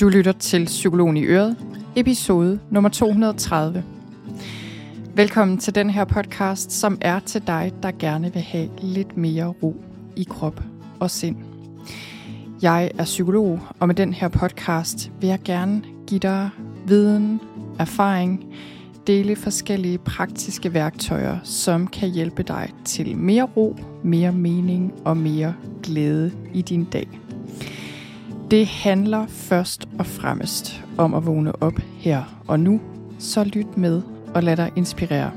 Du lytter til Psykologen i Øret, episode nummer 230. Velkommen til den her podcast, som er til dig, der gerne vil have lidt mere ro i krop og sind. Jeg er psykolog, og med den her podcast vil jeg gerne give dig viden, erfaring, dele forskellige praktiske værktøjer, som kan hjælpe dig til mere ro, mere mening og mere glæde i din dag. Det handler først og fremmest om at vågne op her og nu, så lyt med og lad dig inspirere.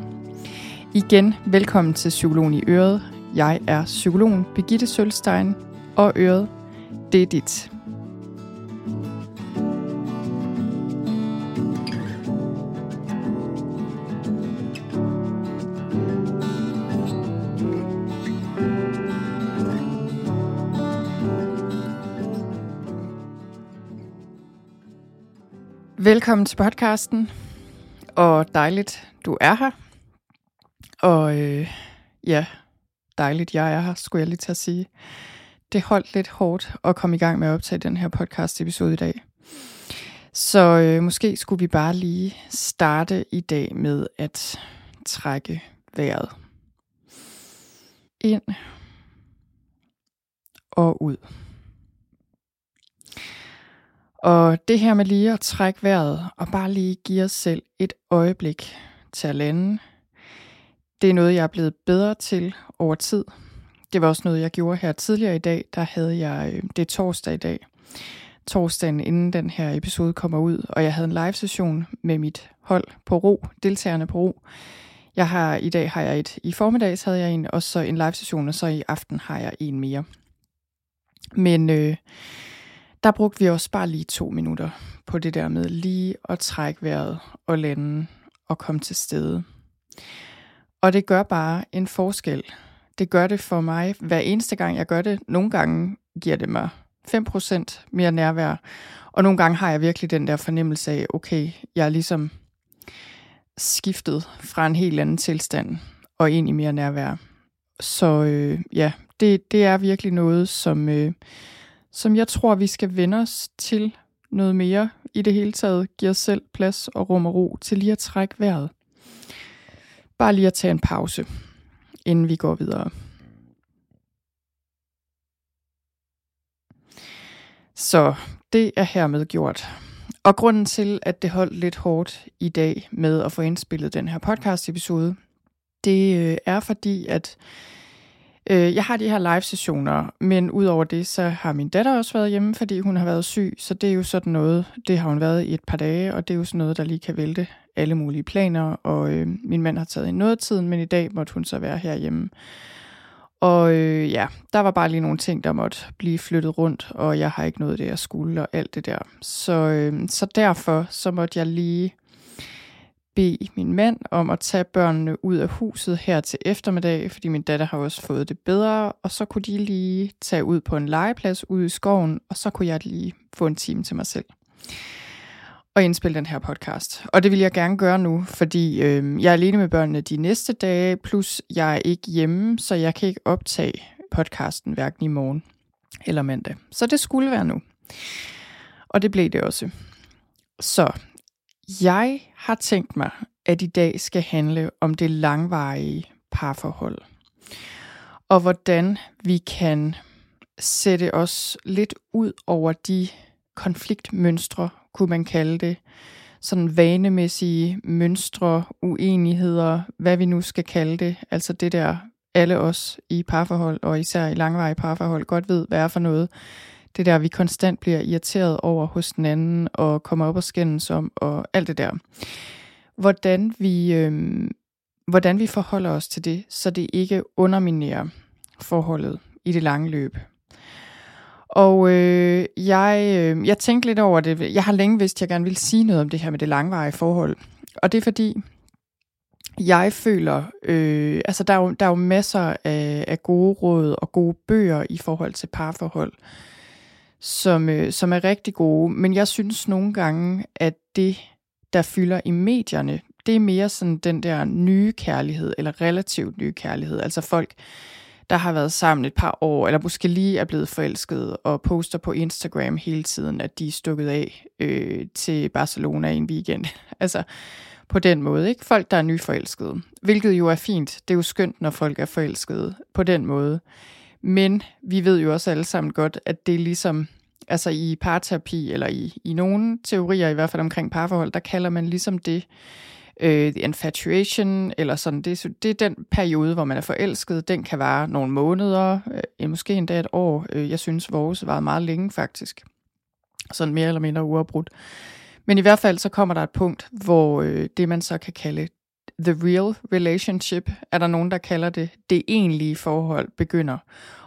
Igen, velkommen til Psykologen i Øret. Jeg er psykologen Birgitte Sølstein, og Øret, det er dit. Velkommen til podcasten, og dejligt, du er her. Og øh, ja, dejligt, jeg er her, skulle jeg lige til at sige. Det holdt lidt hårdt at komme i gang med at optage den her podcast episode i dag. Så øh, måske skulle vi bare lige starte i dag med at trække vejret. Ind og ud. Og det her med lige at trække vejret og bare lige give os selv et øjeblik til at lande, det er noget, jeg er blevet bedre til over tid. Det var også noget, jeg gjorde her tidligere i dag. Der havde jeg, øh, det er torsdag i dag, torsdagen inden den her episode kommer ud, og jeg havde en live session med mit hold på ro, deltagerne på ro. Jeg har, I dag har jeg et, i formiddags havde jeg en, og så en live session, og så i aften har jeg en mere. Men øh, der brugte vi også bare lige to minutter på det der med lige at trække vejret og lande og komme til stede. Og det gør bare en forskel. Det gør det for mig hver eneste gang, jeg gør det. Nogle gange giver det mig 5% mere nærvær, og nogle gange har jeg virkelig den der fornemmelse af, okay, jeg er ligesom skiftet fra en helt anden tilstand og ind i mere nærvær. Så øh, ja, det, det er virkelig noget, som, øh, som jeg tror, vi skal vende os til noget mere i det hele taget. Giver os selv plads og rum og ro til lige at trække vejret. Bare lige at tage en pause, inden vi går videre. Så det er hermed gjort. Og grunden til, at det holdt lidt hårdt i dag med at få indspillet den her podcast episode, det øh, er fordi, at Øh, jeg har de her live-sessioner, men udover det, så har min datter også været hjemme, fordi hun har været syg, så det er jo sådan noget, det har hun været i et par dage, og det er jo sådan noget, der lige kan vælte alle mulige planer, og øh, min mand har taget i noget tiden, men i dag måtte hun så være herhjemme. Og øh, ja, der var bare lige nogle ting, der måtte blive flyttet rundt, og jeg har ikke noget det, jeg skulle, og alt det der. Så, øh, så derfor så måtte jeg lige bede min mand om at tage børnene ud af huset her til eftermiddag, fordi min datter har også fået det bedre, og så kunne de lige tage ud på en legeplads ude i skoven, og så kunne jeg lige få en time til mig selv og indspille den her podcast. Og det vil jeg gerne gøre nu, fordi øh, jeg er alene med børnene de næste dage, plus jeg er ikke hjemme, så jeg kan ikke optage podcasten hverken i morgen eller mandag. Så det skulle være nu. Og det blev det også. Så jeg har tænkt mig, at i dag skal handle om det langvarige parforhold. Og hvordan vi kan sætte os lidt ud over de konfliktmønstre, kunne man kalde det. Sådan vanemæssige mønstre, uenigheder, hvad vi nu skal kalde det. Altså det der, alle os i parforhold, og især i langvarige parforhold, godt ved, hvad er for noget det der, vi konstant bliver irriteret over hos den anden, og kommer op og skændes om, og alt det der. Hvordan vi, øh, hvordan vi forholder os til det, så det ikke underminerer forholdet i det lange løb. Og øh, jeg, øh, jeg tænkte lidt over det. Jeg har længe vidst, at jeg gerne vil sige noget om det her med det langvarige forhold. Og det er fordi, jeg føler, øh, altså der er, jo, der er jo masser af, af gode råd og gode bøger i forhold til parforhold som, øh, som er rigtig gode. Men jeg synes nogle gange, at det, der fylder i medierne, det er mere sådan den der nye kærlighed, eller relativt nye kærlighed. Altså folk, der har været sammen et par år, eller måske lige er blevet forelsket, og poster på Instagram hele tiden, at de er stukket af øh, til Barcelona i en weekend. altså på den måde, ikke? Folk, der er nyforelskede. Hvilket jo er fint. Det er jo skønt, når folk er forelskede på den måde. Men vi ved jo også alle sammen godt, at det er ligesom, altså i parterapi, eller i, i nogle teorier, i hvert fald omkring parforhold, der kalder man ligesom det, øh, the infatuation, eller sådan, det, det er den periode, hvor man er forelsket. Den kan vare nogle måneder, øh, måske endda et år. Øh, jeg synes, vores var meget længe faktisk. Sådan mere eller mindre uafbrudt. Men i hvert fald så kommer der et punkt, hvor øh, det man så kan kalde the real relationship, er der nogen, der kalder det, det egentlige forhold begynder.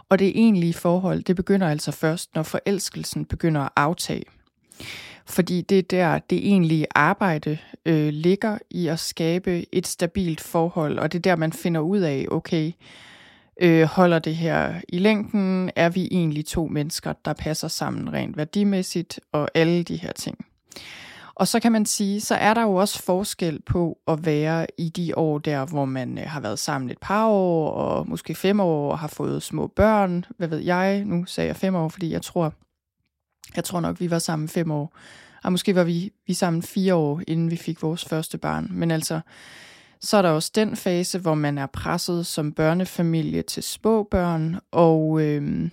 Og det egentlige forhold, det begynder altså først, når forelskelsen begynder at aftage. Fordi det er der, det egentlige arbejde øh, ligger i at skabe et stabilt forhold, og det er der, man finder ud af, okay, øh, holder det her i længden? Er vi egentlig to mennesker, der passer sammen rent værdimæssigt, og alle de her ting? Og så kan man sige, så er der jo også forskel på at være i de år der, hvor man øh, har været sammen et par år, og måske fem år, og har fået små børn. Hvad ved jeg? Nu sagde jeg fem år, fordi jeg tror, jeg tror nok, vi var sammen fem år. Og måske var vi, vi sammen fire år, inden vi fik vores første barn. Men altså, så er der også den fase, hvor man er presset som børnefamilie til små børn, og øh,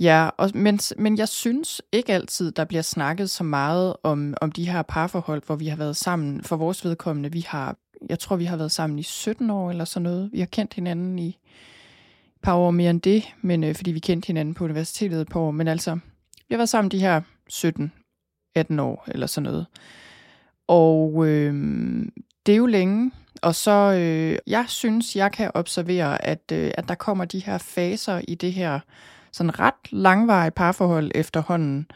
Ja, og, men, men jeg synes ikke altid, der bliver snakket så meget om, om de her parforhold, hvor vi har været sammen. For vores vedkommende, vi har, jeg tror, vi har været sammen i 17 år eller sådan noget. Vi har kendt hinanden i et par år mere end det, men øh, fordi vi kendte hinanden på universitetet et par år. Men altså, vi har været sammen de her 17-18 år eller sådan noget. Og øh, det er jo længe, og så, øh, jeg synes, jeg kan observere, at, øh, at der kommer de her faser i det her sådan ret langvarige parforhold efterhånden,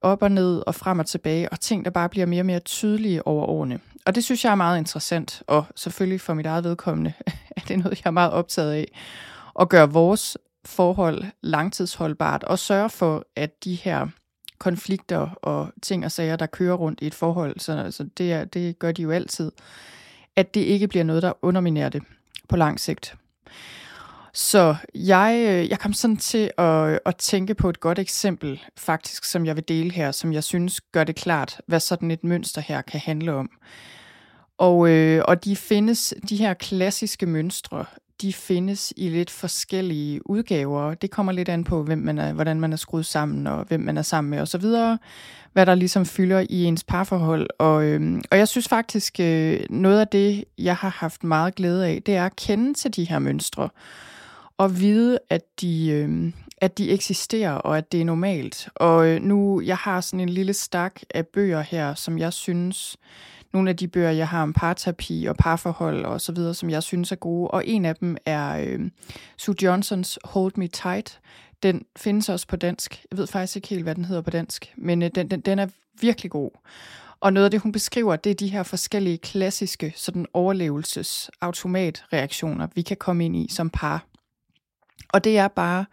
op og ned og frem og tilbage, og ting, der bare bliver mere og mere tydelige over årene. Og det synes jeg er meget interessant, og selvfølgelig for mit eget vedkommende er det noget, jeg er meget optaget af, at gøre vores forhold langtidsholdbart, og sørge for, at de her konflikter og ting og sager, der kører rundt i et forhold, så altså det, er, det gør de jo altid, at det ikke bliver noget, der underminerer det på lang sigt. Så jeg, øh, jeg kom sådan til at, at tænke på et godt eksempel, faktisk, som jeg vil dele her, som jeg synes gør det klart, hvad sådan et mønster her kan handle om. Og, øh, og de findes, de her klassiske mønstre, de findes i lidt forskellige udgaver. Det kommer lidt an på, hvem man er, hvordan man er skruet sammen, og hvem man er sammen med osv., hvad der ligesom fylder i ens parforhold. Og, øh, og jeg synes faktisk, øh, noget af det, jeg har haft meget glæde af, det er at kende til de her mønstre at vide, at de, øh, at de eksisterer, og at det er normalt. Og øh, nu, jeg har sådan en lille stak af bøger her, som jeg synes, nogle af de bøger, jeg har om parterapi og parforhold og så videre, som jeg synes er gode. Og en af dem er øh, Sue Johnsons Hold Me Tight. Den findes også på dansk. Jeg ved faktisk ikke helt, hvad den hedder på dansk, men øh, den, den, den er virkelig god. Og noget af det, hun beskriver, det er de her forskellige klassiske sådan overlevelses automatreaktioner, vi kan komme ind i som par. Og det er bare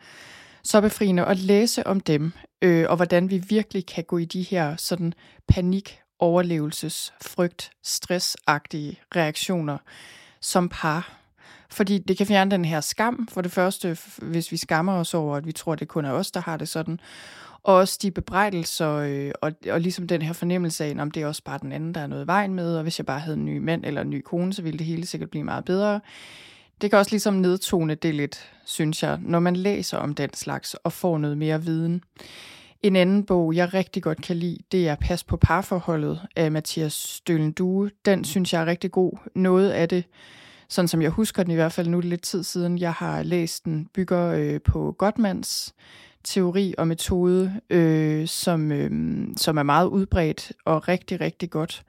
så befriende at læse om dem, øh, og hvordan vi virkelig kan gå i de her sådan panik, overlevelses, frygt, stressagtige reaktioner som par. Fordi det kan fjerne den her skam, for det første, hvis vi skammer os over, at vi tror, at det kun er os, der har det sådan. Og også de bebrejdelser, øh, og, og ligesom den her fornemmelse af, om det er også bare den anden, der er noget vejen med, og hvis jeg bare havde en ny mand eller en ny kone, så ville det hele sikkert blive meget bedre det kan også ligesom nedtone det lidt, synes jeg, når man læser om den slags og får noget mere viden. En anden bog, jeg rigtig godt kan lide, det er Pas på parforholdet af Mathias Stølen Due. Den synes jeg er rigtig god. Noget af det, sådan som jeg husker den i hvert fald nu lidt tid siden, jeg har læst den, bygger øh, på Gottmans teori og metode, øh, som, øh, som er meget udbredt og rigtig, rigtig godt.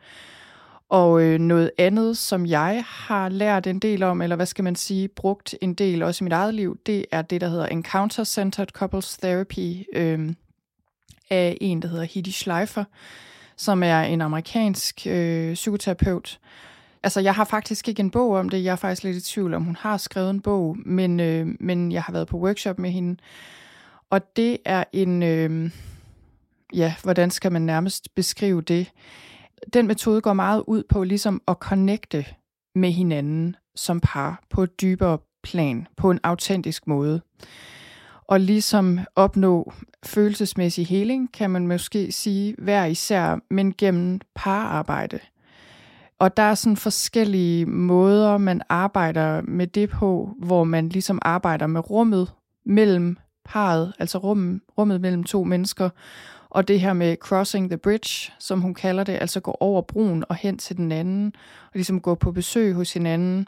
Og øh, noget andet, som jeg har lært en del om, eller hvad skal man sige, brugt en del også i mit eget liv, det er det, der hedder Encounter-Centered Couples Therapy øh, af en, der hedder Hedy Schleifer, som er en amerikansk øh, psykoterapeut. Altså, jeg har faktisk ikke en bog om det. Jeg er faktisk lidt i tvivl om, hun har skrevet en bog, men, øh, men jeg har været på workshop med hende. Og det er en... Øh, ja, hvordan skal man nærmest beskrive det? Den metode går meget ud på ligesom at connecte med hinanden som par på et dybere plan på en autentisk måde. Og ligesom opnå følelsesmæssig heling, kan man måske sige hver især, men gennem pararbejde. Og der er sådan forskellige måder, man arbejder med det på, hvor man ligesom arbejder med rummet mellem parret, altså rummet, rummet mellem to mennesker, og det her med crossing the bridge, som hun kalder det, altså gå over broen og hen til den anden, og ligesom gå på besøg hos hinanden.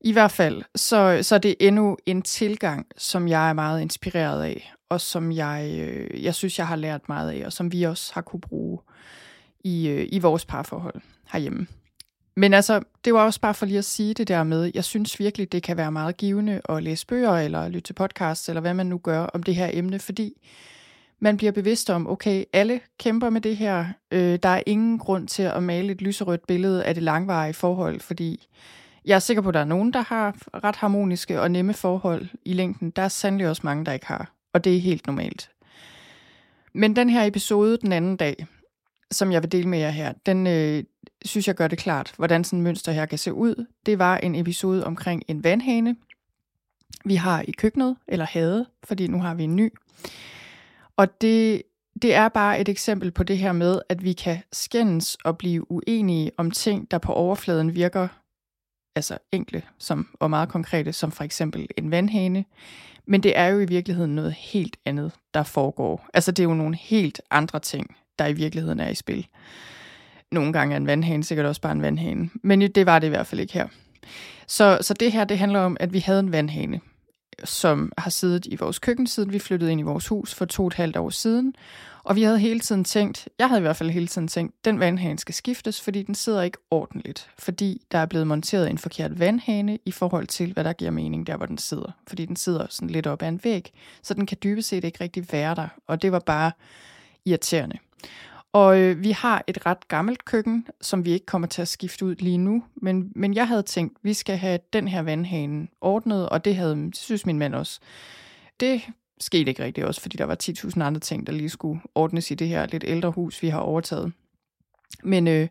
I hvert fald, så, så det er endnu en tilgang, som jeg er meget inspireret af, og som jeg, øh, jeg synes, jeg har lært meget af, og som vi også har kunne bruge i, øh, i vores parforhold herhjemme. Men altså, det var også bare for lige at sige det der med, jeg synes virkelig, det kan være meget givende at læse bøger, eller lytte til podcasts, eller hvad man nu gør om det her emne, fordi man bliver bevidst om, okay, alle kæmper med det her. Øh, der er ingen grund til at male et lyserødt billede af det langvarige forhold, fordi jeg er sikker på, at der er nogen, der har ret harmoniske og nemme forhold i længden. Der er sandelig også mange, der ikke har, og det er helt normalt. Men den her episode den anden dag, som jeg vil dele med jer her, den øh, synes jeg gør det klart, hvordan sådan et mønster her kan se ud. Det var en episode omkring en vandhane, vi har i køkkenet, eller havde, fordi nu har vi en ny. Og det, det er bare et eksempel på det her med, at vi kan skændes og blive uenige om ting, der på overfladen virker altså enkle som, og meget konkrete, som for eksempel en vandhane. Men det er jo i virkeligheden noget helt andet, der foregår. Altså det er jo nogle helt andre ting, der i virkeligheden er i spil. Nogle gange er en vandhane sikkert også bare en vandhane, men det var det i hvert fald ikke her. Så, så det her, det handler om, at vi havde en vandhane, som har siddet i vores køkken, siden vi flyttede ind i vores hus for to og et halvt år siden. Og vi havde hele tiden tænkt, jeg havde i hvert fald hele tiden tænkt, den vandhane skal skiftes, fordi den sidder ikke ordentligt. Fordi der er blevet monteret en forkert vandhane i forhold til, hvad der giver mening der, hvor den sidder. Fordi den sidder sådan lidt op ad en væg, så den kan dybest set ikke rigtig være der. Og det var bare irriterende. Og øh, vi har et ret gammelt køkken, som vi ikke kommer til at skifte ud lige nu. Men, men jeg havde tænkt, vi skal have den her vandhane ordnet, og det havde, det synes min mand også. Det skete ikke rigtigt også, fordi der var 10.000 andre ting, der lige skulle ordnes i det her lidt ældre hus, vi har overtaget. Men øh,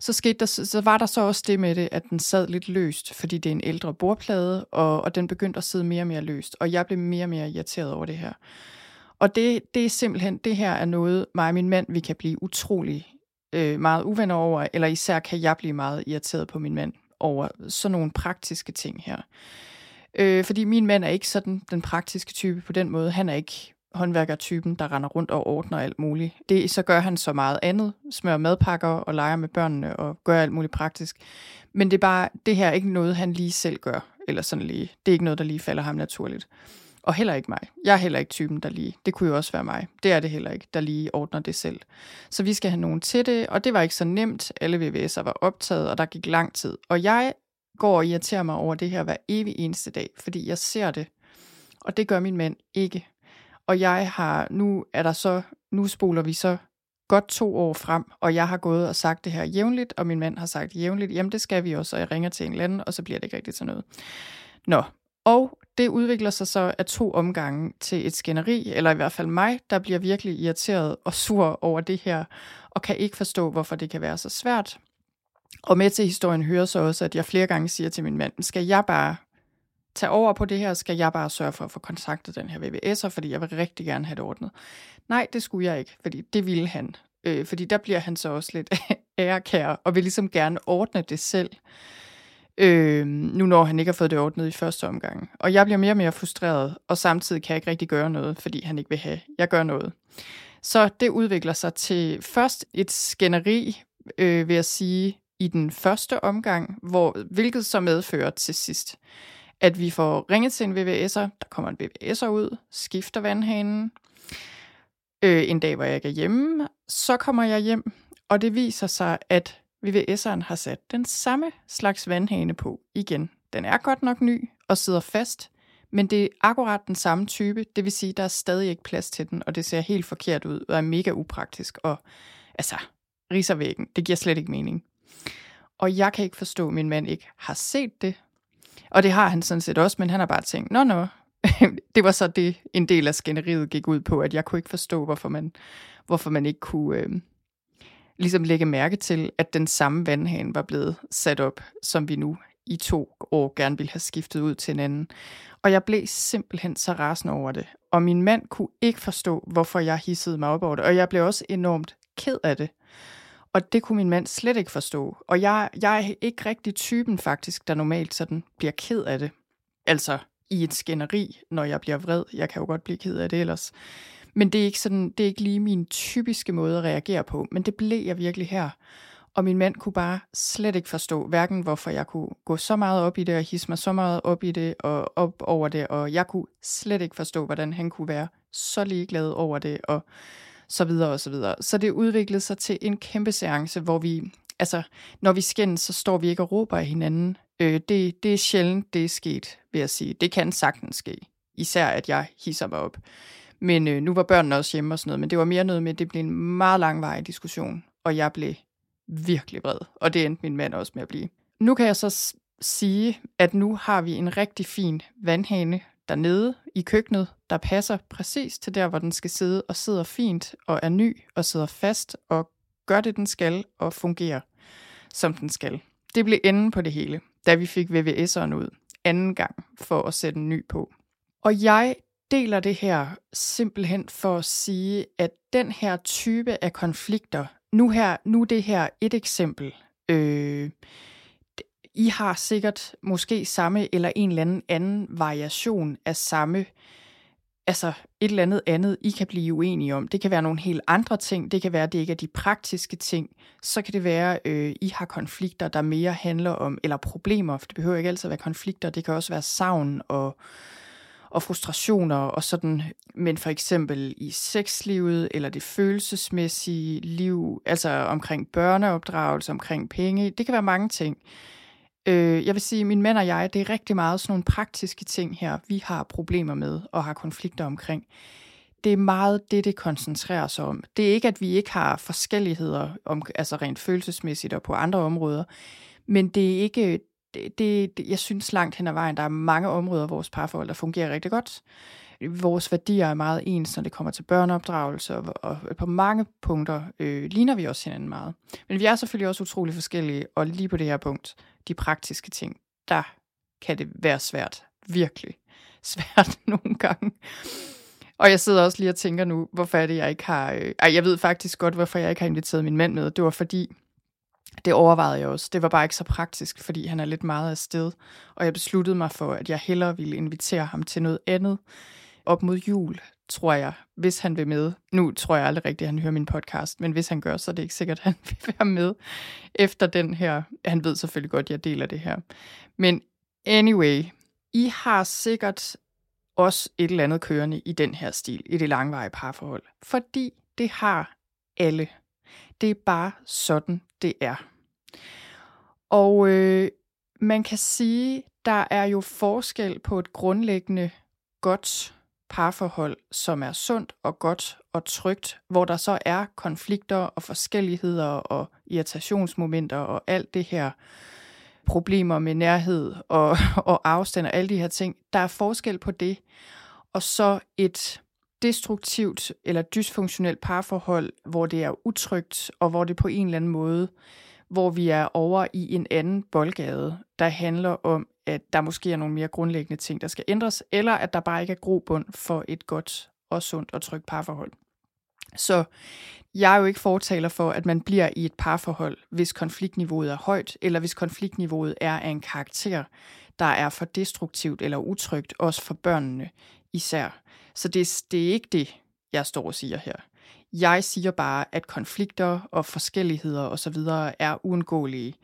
så, skete der, så var der så også det med det, at den sad lidt løst, fordi det er en ældre bordplade, og, og den begyndte at sidde mere og mere løst. Og jeg blev mere og mere irriteret over det her. Og det, det er simpelthen, det her er noget, mig og min mand, vi kan blive utrolig øh, meget uvenner over, eller især kan jeg blive meget irriteret på min mand over sådan nogle praktiske ting her. Øh, fordi min mand er ikke sådan den praktiske type på den måde. Han er ikke håndværkertypen, der render rundt og ordner alt muligt. Det, så gør han så meget andet. Smører madpakker og leger med børnene og gør alt muligt praktisk. Men det er bare, det her er ikke noget, han lige selv gør. Eller sådan lige. Det er ikke noget, der lige falder ham naturligt. Og heller ikke mig. Jeg er heller ikke typen, der lige, det kunne jo også være mig, det er det heller ikke, der lige ordner det selv. Så vi skal have nogen til det, og det var ikke så nemt. Alle VVS'er var optaget, og der gik lang tid. Og jeg går og irriterer mig over det her hver evig eneste dag, fordi jeg ser det. Og det gør min mand ikke. Og jeg har, nu er der så, nu spoler vi så godt to år frem, og jeg har gået og sagt det her jævnligt, og min mand har sagt jævnligt, jamen det skal vi også, og jeg ringer til en eller anden, og så bliver det ikke rigtigt til noget. Nå, og det udvikler sig så af to omgange til et skænderi, eller i hvert fald mig, der bliver virkelig irriteret og sur over det her, og kan ikke forstå, hvorfor det kan være så svært. Og med til historien hører så også, at jeg flere gange siger til min mand, skal jeg bare tage over på det her, skal jeg bare sørge for at få kontaktet den her VVS'er, fordi jeg vil rigtig gerne have det ordnet. Nej, det skulle jeg ikke, fordi det ville han. Øh, fordi der bliver han så også lidt ærekær, og vil ligesom gerne ordne det selv øh, nu når han ikke har fået det ordnet i første omgang. Og jeg bliver mere og mere frustreret, og samtidig kan jeg ikke rigtig gøre noget, fordi han ikke vil have, jeg gør noget. Så det udvikler sig til først et skænderi, øh, vil jeg sige, i den første omgang, hvor, hvilket så medfører til sidst, at vi får ringet til en VVS'er, der kommer en VVS'er ud, skifter vandhanen, øh, en dag, hvor jeg ikke er hjemme, så kommer jeg hjem, og det viser sig, at VVS'eren har sat den samme slags vandhane på igen. Den er godt nok ny og sidder fast, men det er akkurat den samme type, det vil sige, der er stadig ikke plads til den, og det ser helt forkert ud og er mega upraktisk, og altså, riser væggen. Det giver slet ikke mening. Og jeg kan ikke forstå, at min mand ikke har set det. Og det har han sådan set også, men han har bare tænkt, nå nå, det var så det, en del af skænderiet gik ud på, at jeg kunne ikke forstå, hvorfor man, hvorfor man ikke kunne, øh, ligesom lægge mærke til, at den samme vandhane var blevet sat op, som vi nu i to år gerne ville have skiftet ud til en anden. Og jeg blev simpelthen så rasende over det. Og min mand kunne ikke forstå, hvorfor jeg hissede mig op over det. Og jeg blev også enormt ked af det. Og det kunne min mand slet ikke forstå. Og jeg, jeg er ikke rigtig typen faktisk, der normalt sådan bliver ked af det. Altså i et skænderi, når jeg bliver vred. Jeg kan jo godt blive ked af det ellers. Men det er ikke, sådan, det er ikke lige min typiske måde at reagere på. Men det blev jeg virkelig her. Og min mand kunne bare slet ikke forstå, hverken hvorfor jeg kunne gå så meget op i det, og hisse mig så meget op i det, og op over det, og jeg kunne slet ikke forstå, hvordan han kunne være så ligeglad over det, og så videre og så videre. Så det udviklede sig til en kæmpe seance, hvor vi, altså, når vi skændes, så står vi ikke og råber af hinanden. Øh, det, det er sjældent, det er sket, vil jeg sige. Det kan sagtens ske. Især, at jeg hisser mig op. Men øh, nu var børnene også hjemme og sådan noget, men det var mere noget med, at det blev en meget langvarig diskussion, og jeg blev virkelig vred, og det endte min mand også med at blive. Nu kan jeg så sige, at nu har vi en rigtig fin vandhane dernede i køkkenet, der passer præcis til der, hvor den skal sidde, og sidder fint og er ny og sidder fast og gør det, den skal og fungerer, som den skal. Det blev enden på det hele, da vi fik VVS'eren ud anden gang for at sætte en ny på. Og jeg deler det her simpelthen for at sige, at den her type af konflikter, nu her, nu det her et eksempel. Øh, I har sikkert måske samme eller en eller anden anden variation af samme, altså et eller andet andet, I kan blive uenige om. Det kan være nogle helt andre ting, det kan være, at det ikke er de praktiske ting. Så kan det være, øh, I har konflikter, der mere handler om, eller problemer, for det behøver ikke altid at være konflikter, det kan også være savn og og frustrationer og sådan, men for eksempel i sexlivet eller det følelsesmæssige liv, altså omkring børneopdragelse, omkring penge, det kan være mange ting. Øh, jeg vil sige, min mænd og jeg, det er rigtig meget sådan nogle praktiske ting her, vi har problemer med og har konflikter omkring. Det er meget det, det koncentrerer sig om. Det er ikke, at vi ikke har forskelligheder, om, altså rent følelsesmæssigt og på andre områder, men det er ikke det, det, jeg synes langt hen ad vejen, der er mange områder af vores parforhold, der fungerer rigtig godt. Vores værdier er meget ens, når det kommer til børneopdragelse, og, og på mange punkter øh, ligner vi også hinanden meget. Men vi er selvfølgelig også utrolig forskellige, og lige på det her punkt, de praktiske ting, der kan det være svært. Virkelig svært nogle gange. Og jeg sidder også lige og tænker nu, hvorfor er det, jeg ikke har... Øh, ej, jeg ved faktisk godt, hvorfor jeg ikke har inviteret min mand med. Det var fordi, det overvejede jeg også. Det var bare ikke så praktisk, fordi han er lidt meget af sted. Og jeg besluttede mig for, at jeg hellere ville invitere ham til noget andet op mod jul, tror jeg, hvis han vil med. Nu tror jeg aldrig rigtigt, at han hører min podcast, men hvis han gør, så er det ikke sikkert, at han vil være med efter den her. Han ved selvfølgelig godt, at jeg deler det her. Men anyway, I har sikkert også et eller andet kørende i den her stil, i det langvarige parforhold. Fordi det har alle. Det er bare sådan, det er. Og øh, man kan sige, der er jo forskel på et grundlæggende godt parforhold, som er sundt og godt og trygt, hvor der så er konflikter og forskelligheder og irritationsmomenter og alt det her problemer med nærhed og, og afstand og alle de her ting. Der er forskel på det. Og så et destruktivt eller dysfunktionelt parforhold, hvor det er utrygt, og hvor det på en eller anden måde, hvor vi er over i en anden boldgade, der handler om, at der måske er nogle mere grundlæggende ting, der skal ændres, eller at der bare ikke er grobund for et godt og sundt og trygt parforhold. Så jeg er jo ikke fortaler for, at man bliver i et parforhold, hvis konfliktniveauet er højt, eller hvis konfliktniveauet er af en karakter, der er for destruktivt eller utrygt, også for børnene især. Så det, det er ikke det, jeg står og siger her. Jeg siger bare, at konflikter og forskelligheder osv. er uundgåelige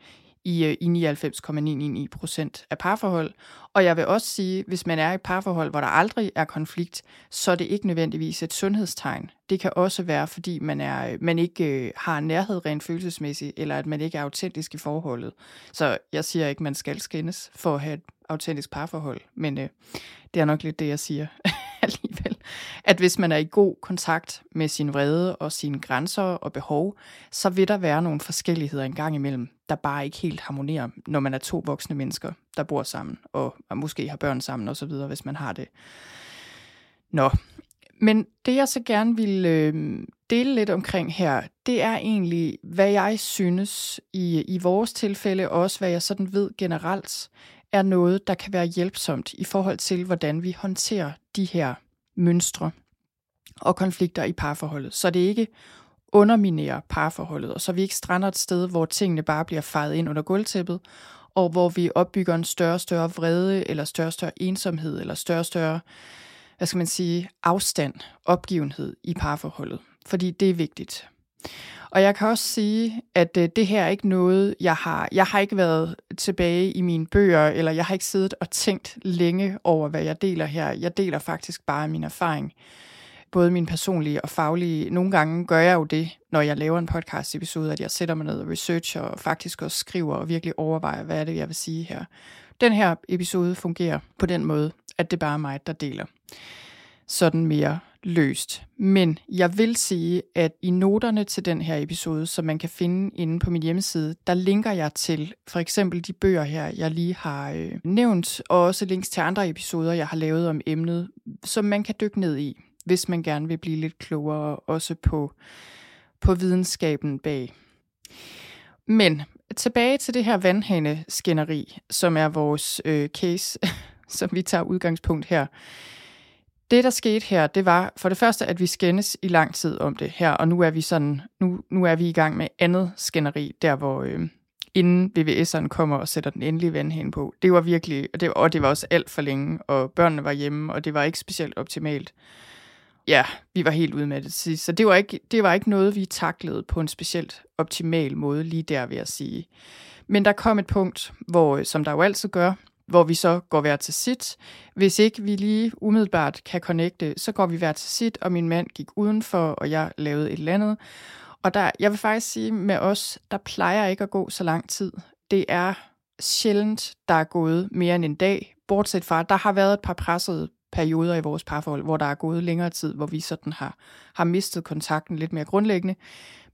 i, øh, i 99,99 procent af parforhold. Og jeg vil også sige, hvis man er i et parforhold, hvor der aldrig er konflikt, så er det ikke nødvendigvis et sundhedstegn. Det kan også være, fordi man, er, øh, man ikke øh, har nærhed rent følelsesmæssigt, eller at man ikke er autentisk i forholdet. Så jeg siger ikke, at man skal skændes for at have et autentisk parforhold, men øh, det er nok lidt det, jeg siger alligevel. At hvis man er i god kontakt med sin vrede og sine grænser og behov, så vil der være nogle forskelligheder en gang imellem, der bare ikke helt harmonerer, når man er to voksne mennesker, der bor sammen, og, og måske har børn sammen osv., hvis man har det. Nå, men det jeg så gerne vil, øh, dele lidt omkring her, det er egentlig, hvad jeg synes i, i vores tilfælde, og også hvad jeg sådan ved generelt, er noget, der kan være hjælpsomt i forhold til, hvordan vi håndterer de her mønstre og konflikter i parforholdet. Så det ikke underminerer parforholdet, og så vi ikke strander et sted, hvor tingene bare bliver fejet ind under gulvtæppet, og hvor vi opbygger en større og større vrede, eller større og større ensomhed, eller større og større, hvad skal man sige, afstand, opgivenhed i parforholdet. Fordi det er vigtigt. Og jeg kan også sige, at øh, det her er ikke noget, jeg har, jeg har ikke været tilbage i mine bøger, eller jeg har ikke siddet og tænkt længe over, hvad jeg deler her. Jeg deler faktisk bare min erfaring både min personlige og faglige. Nogle gange gør jeg jo det, når jeg laver en podcast episode, at jeg sætter mig ned og researcher og faktisk også skriver og virkelig overvejer, hvad er det, jeg vil sige her. Den her episode fungerer på den måde, at det bare er mig, der deler. Sådan mere løst. Men jeg vil sige, at i noterne til den her episode, som man kan finde inde på min hjemmeside, der linker jeg til for eksempel de bøger her, jeg lige har øh, nævnt, og også links til andre episoder, jeg har lavet om emnet, som man kan dykke ned i hvis man gerne vil blive lidt klogere også på, på videnskaben bag. Men tilbage til det her vandhane-skænderi, som er vores øh, case, som vi tager udgangspunkt her. Det, der skete her, det var for det første, at vi skændes i lang tid om det her, og nu er vi sådan, nu, nu er vi i gang med andet skænderi, der hvor, øh, inden VVS'eren kommer og sætter den endelige vandhane på. Det var virkelig, og det, og det var også alt for længe, og børnene var hjemme, og det var ikke specielt optimalt ja, vi var helt ude med det til sidst. Så det var, ikke, det var ikke noget, vi taklede på en specielt optimal måde lige der, vil jeg sige. Men der kom et punkt, hvor, øh, som der jo altid gør, hvor vi så går hver til sit. Hvis ikke vi lige umiddelbart kan connecte, så går vi hver til sit, og min mand gik udenfor, og jeg lavede et eller andet. Og der, jeg vil faktisk sige, med os, der plejer ikke at gå så lang tid. Det er sjældent, der er gået mere end en dag, bortset fra, der har været et par pressede perioder i vores parforhold, hvor der er gået længere tid, hvor vi sådan har, har mistet kontakten lidt mere grundlæggende.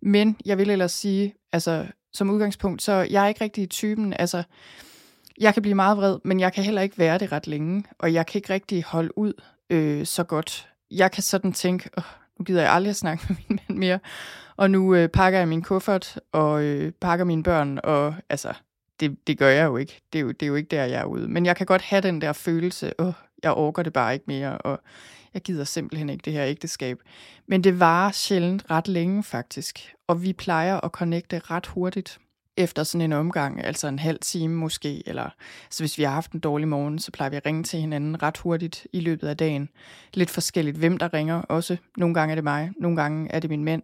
Men jeg vil ellers sige, altså som udgangspunkt, så jeg er ikke rigtig typen, altså jeg kan blive meget vred, men jeg kan heller ikke være det ret længe, og jeg kan ikke rigtig holde ud øh, så godt. Jeg kan sådan tænke, åh, nu gider jeg aldrig at snakke med min mand mere, og nu øh, pakker jeg min kuffert, og øh, pakker mine børn, og altså, det, det gør jeg jo ikke. Det er jo, det er jo ikke der, jeg er ude. Men jeg kan godt have den der følelse, åh, jeg orker det bare ikke mere, og jeg gider simpelthen ikke det her ægteskab. Men det varer sjældent ret længe faktisk, og vi plejer at connecte ret hurtigt efter sådan en omgang, altså en halv time måske, eller så hvis vi har haft en dårlig morgen, så plejer vi at ringe til hinanden ret hurtigt i løbet af dagen. Lidt forskelligt, hvem der ringer også. Nogle gange er det mig, nogle gange er det min mænd.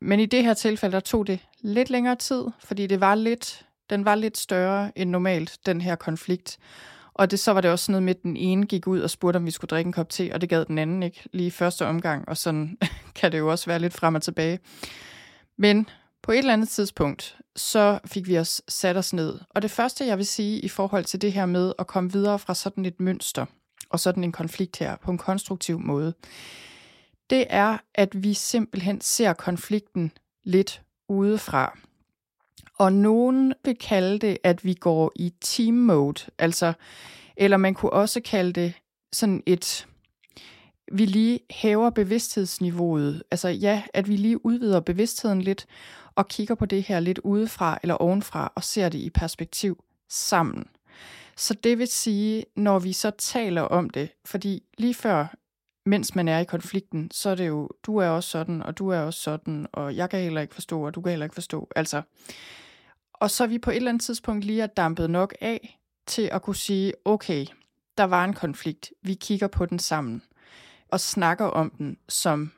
Men i det her tilfælde, der tog det lidt længere tid, fordi det var lidt, den var lidt større end normalt, den her konflikt. Og det, så var det også sådan noget med, at den ene gik ud og spurgte, om vi skulle drikke en kop te, og det gad den anden ikke lige første omgang, og sådan kan det jo også være lidt frem og tilbage. Men på et eller andet tidspunkt, så fik vi os sat os ned. Og det første, jeg vil sige i forhold til det her med at komme videre fra sådan et mønster, og sådan en konflikt her på en konstruktiv måde, det er, at vi simpelthen ser konflikten lidt udefra. Og nogen vil kalde det, at vi går i team mode, altså, eller man kunne også kalde det sådan et, vi lige hæver bevidsthedsniveauet. Altså ja, at vi lige udvider bevidstheden lidt, og kigger på det her lidt udefra eller ovenfra, og ser det i perspektiv sammen. Så det vil sige, når vi så taler om det, fordi lige før, mens man er i konflikten, så er det jo, du er også sådan, og du er også sådan, og jeg kan heller ikke forstå, og du kan heller ikke forstå. Altså, og så er vi på et eller andet tidspunkt lige er dampet nok af til at kunne sige, okay, der var en konflikt, vi kigger på den sammen og snakker om den som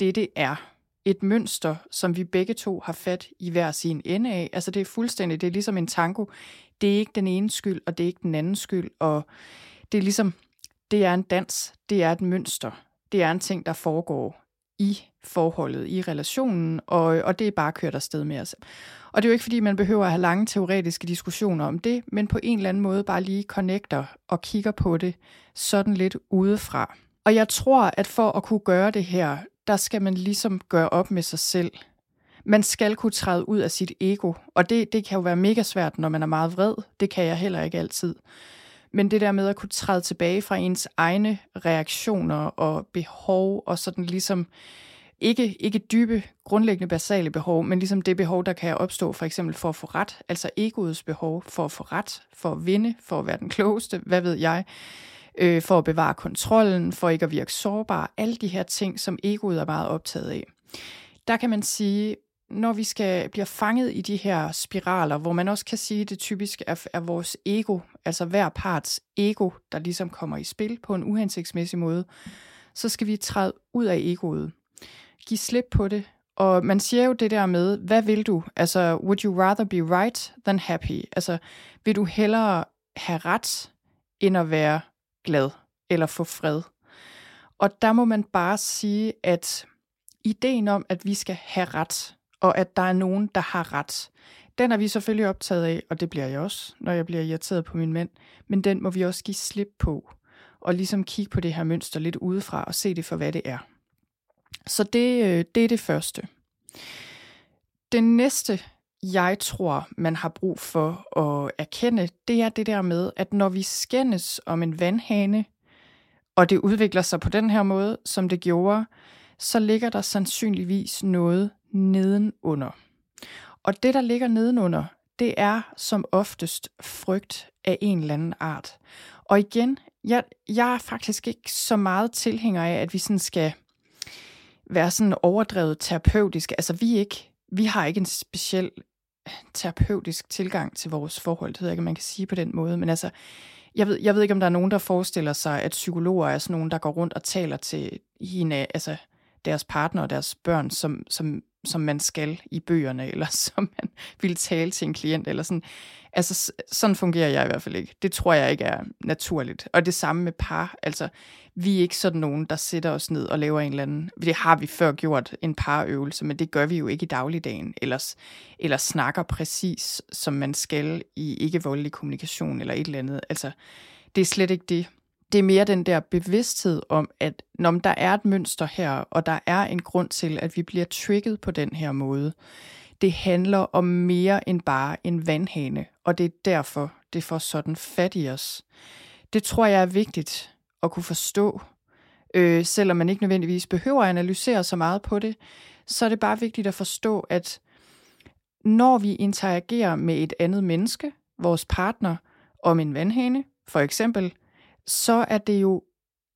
det, det er. Et mønster, som vi begge to har fat i hver sin ende af. Altså det er fuldstændig, det er ligesom en tango. Det er ikke den ene skyld, og det er ikke den anden skyld. Og det er ligesom, det er en dans, det er et mønster. Det er en ting, der foregår i forholdet, i relationen, og, og det er bare kørt afsted med os. Og det er jo ikke, fordi man behøver at have lange teoretiske diskussioner om det, men på en eller anden måde bare lige connecter og kigger på det sådan lidt udefra. Og jeg tror, at for at kunne gøre det her, der skal man ligesom gøre op med sig selv. Man skal kunne træde ud af sit ego, og det, det kan jo være mega svært, når man er meget vred. Det kan jeg heller ikke altid. Men det der med at kunne træde tilbage fra ens egne reaktioner og behov, og sådan ligesom ikke, ikke dybe, grundlæggende basale behov, men ligesom det behov, der kan opstå for eksempel for at få ret, altså egoets behov for at få ret, for at vinde, for at være den klogeste, hvad ved jeg, øh, for at bevare kontrollen, for ikke at virke sårbar, alle de her ting, som egoet er meget optaget af. Der kan man sige, når vi skal bliver fanget i de her spiraler, hvor man også kan sige, at det typisk er, er vores ego, altså hver parts ego, der ligesom kommer i spil på en uhensigtsmæssig måde, så skal vi træde ud af egoet. Giv slip på det. Og man siger jo det der med, hvad vil du? Altså, would you rather be right than happy? Altså, vil du hellere have ret, end at være glad eller få fred? Og der må man bare sige, at ideen om, at vi skal have ret, og at der er nogen, der har ret, den er vi selvfølgelig optaget af, og det bliver jeg også, når jeg bliver irriteret på min mænd, men den må vi også give slip på, og ligesom kigge på det her mønster lidt udefra og se det for, hvad det er. Så det, øh, det er det første. Det næste, jeg tror, man har brug for at erkende, det er det der med, at når vi skændes om en vandhane, og det udvikler sig på den her måde, som det gjorde, så ligger der sandsynligvis noget nedenunder. Og det, der ligger nedenunder, det er som oftest frygt af en eller anden art. Og igen, jeg, jeg er faktisk ikke så meget tilhænger af, at vi sådan skal være sådan overdrevet terapeutisk. Altså vi ikke, vi har ikke en speciel terapeutisk tilgang til vores forhold. Det ved jeg ikke, man kan sige på den måde. Men altså, jeg ved, jeg ved ikke, om der er nogen, der forestiller sig, at psykologer er sådan nogen, der går rundt og taler til hende, altså deres partner og deres børn, som, som, som man skal i bøgerne, eller som man vil tale til en klient, eller sådan. Altså, sådan fungerer jeg i hvert fald ikke. Det tror jeg ikke er naturligt. Og det samme med par. Altså, vi er ikke sådan nogen, der sætter os ned og laver en eller anden... Det har vi før gjort, en parøvelse, men det gør vi jo ikke i dagligdagen. Eller, eller snakker præcis, som man skal i ikke-voldelig kommunikation eller et eller andet. Altså, det er slet ikke det. Det er mere den der bevidsthed om, at når der er et mønster her, og der er en grund til, at vi bliver trigget på den her måde, det handler om mere end bare en vandhane, og det er derfor, det får sådan fat i os. Det tror jeg er vigtigt at kunne forstå, øh, selvom man ikke nødvendigvis behøver at analysere så meget på det, så er det bare vigtigt at forstå, at når vi interagerer med et andet menneske, vores partner, om en vandhane, for eksempel, så er det jo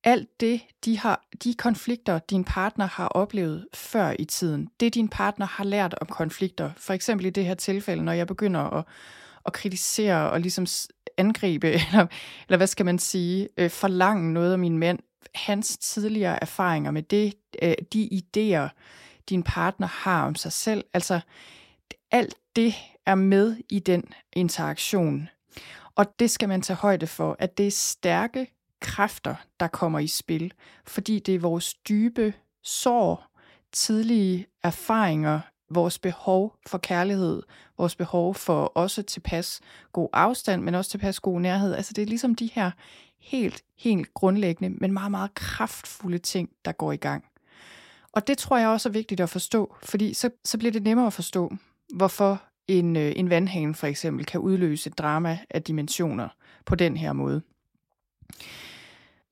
alt det, de, har, de konflikter, din partner har oplevet før i tiden, det din partner har lært om konflikter, for eksempel i det her tilfælde, når jeg begynder at, at kritisere og ligesom angribe, eller, eller hvad skal man sige, øh, forlange noget af min mand, hans tidligere erfaringer med det, øh, de idéer, din partner har om sig selv, altså alt det er med i den interaktion. Og det skal man tage højde for, at det er stærke kræfter, der kommer i spil, fordi det er vores dybe sår, tidlige erfaringer, vores behov for kærlighed, vores behov for også tilpas god afstand, men også tilpas god nærhed. Altså det er ligesom de her helt, helt grundlæggende, men meget, meget kraftfulde ting, der går i gang. Og det tror jeg også er vigtigt at forstå, fordi så, så bliver det nemmere at forstå, hvorfor en, øh, en vandhane for eksempel kan udløse et drama af dimensioner på den her måde.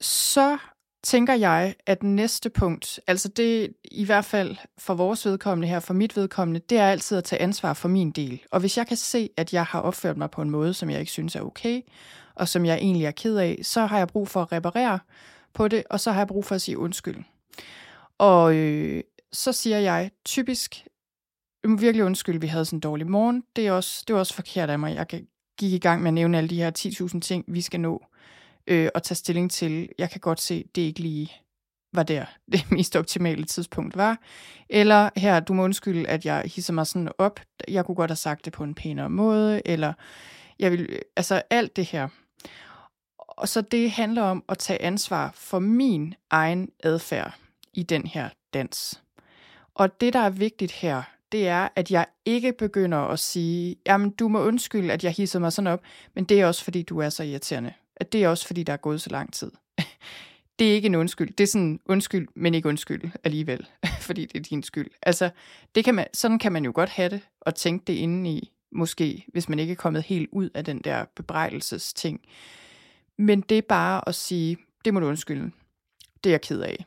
Så tænker jeg, at næste punkt, altså det i hvert fald for vores vedkommende her, for mit vedkommende, det er altid at tage ansvar for min del. Og hvis jeg kan se, at jeg har opført mig på en måde, som jeg ikke synes er okay, og som jeg egentlig er ked af, så har jeg brug for at reparere på det, og så har jeg brug for at sige undskyld. Og øh, så siger jeg typisk, virkelig undskyld, vi havde sådan en dårlig morgen. Det er også, det er også forkert af mig. Jeg gik i gang med at nævne alle de her 10.000 ting, vi skal nå øh, og tage stilling til, jeg kan godt se, det ikke lige var der det mest optimale tidspunkt var. Eller her, du må undskylde, at jeg hisser mig sådan op. Jeg kunne godt have sagt det på en pænere måde, eller jeg vil, øh, altså alt det her. Og så det handler om at tage ansvar for min egen adfærd i den her dans. Og det, der er vigtigt her, det er, at jeg ikke begynder at sige, jamen du må undskylde, at jeg hisser mig sådan op, men det er også, fordi du er så irriterende at det er også, fordi der er gået så lang tid. det er ikke en undskyld. Det er sådan undskyld, men ikke undskyld alligevel, fordi det er din skyld. Altså, det kan man, sådan kan man jo godt have det, og tænke det inde i, måske, hvis man ikke er kommet helt ud af den der bebrejdelses ting. Men det er bare at sige, det må du undskylde. Det er jeg ked af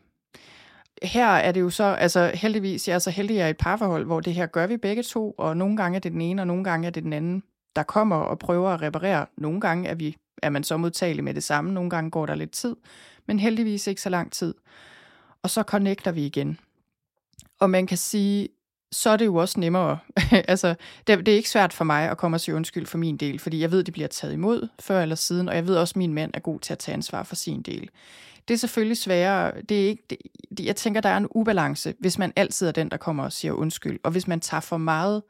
her er det jo så, altså heldigvis, jeg er så heldig, at jeg er i et parforhold, hvor det her gør vi begge to, og nogle gange er det den ene, og nogle gange er det den anden, der kommer og prøver at reparere. Nogle gange er, vi, er man så modtagelig med det samme, nogle gange går der lidt tid, men heldigvis ikke så lang tid. Og så connecter vi igen. Og man kan sige, så er det jo også nemmere. altså, det, det er ikke svært for mig at komme og sige undskyld for min del, fordi jeg ved, det bliver taget imod før eller siden, og jeg ved også, at min mand er god til at tage ansvar for sin del. Det er selvfølgelig sværere. Det er ikke, det, jeg tænker, der er en ubalance, hvis man altid er den, der kommer og siger undskyld, og hvis man tager for meget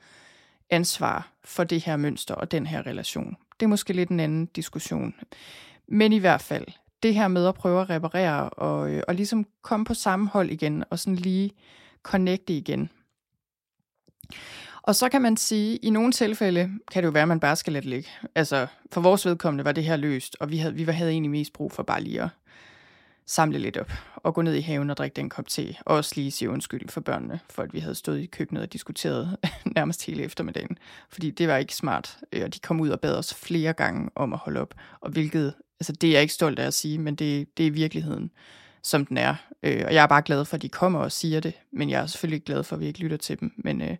ansvar for det her mønster og den her relation. Det er måske lidt en anden diskussion. Men i hvert fald, det her med at prøve at reparere og, øh, og ligesom komme på samme hold igen, og sådan lige connecte igen. Og så kan man sige, at i nogle tilfælde kan det jo være, at man bare skal lade ligge. Altså, for vores vedkommende var det her løst, og vi havde, vi havde egentlig mest brug for bare lige at samle lidt op og gå ned i haven og drikke den kop te. Og også lige sige undskyld for børnene, for at vi havde stået i køkkenet og diskuteret nærmest hele eftermiddagen. Fordi det var ikke smart, øh, og de kom ud og bad os flere gange om at holde op. Og hvilket, altså det er jeg ikke stolt af at sige, men det, det er virkeligheden, som den er. Øh, og jeg er bare glad for, at de kommer og siger det, men jeg er selvfølgelig glad for, at vi ikke lytter til dem. Men øh,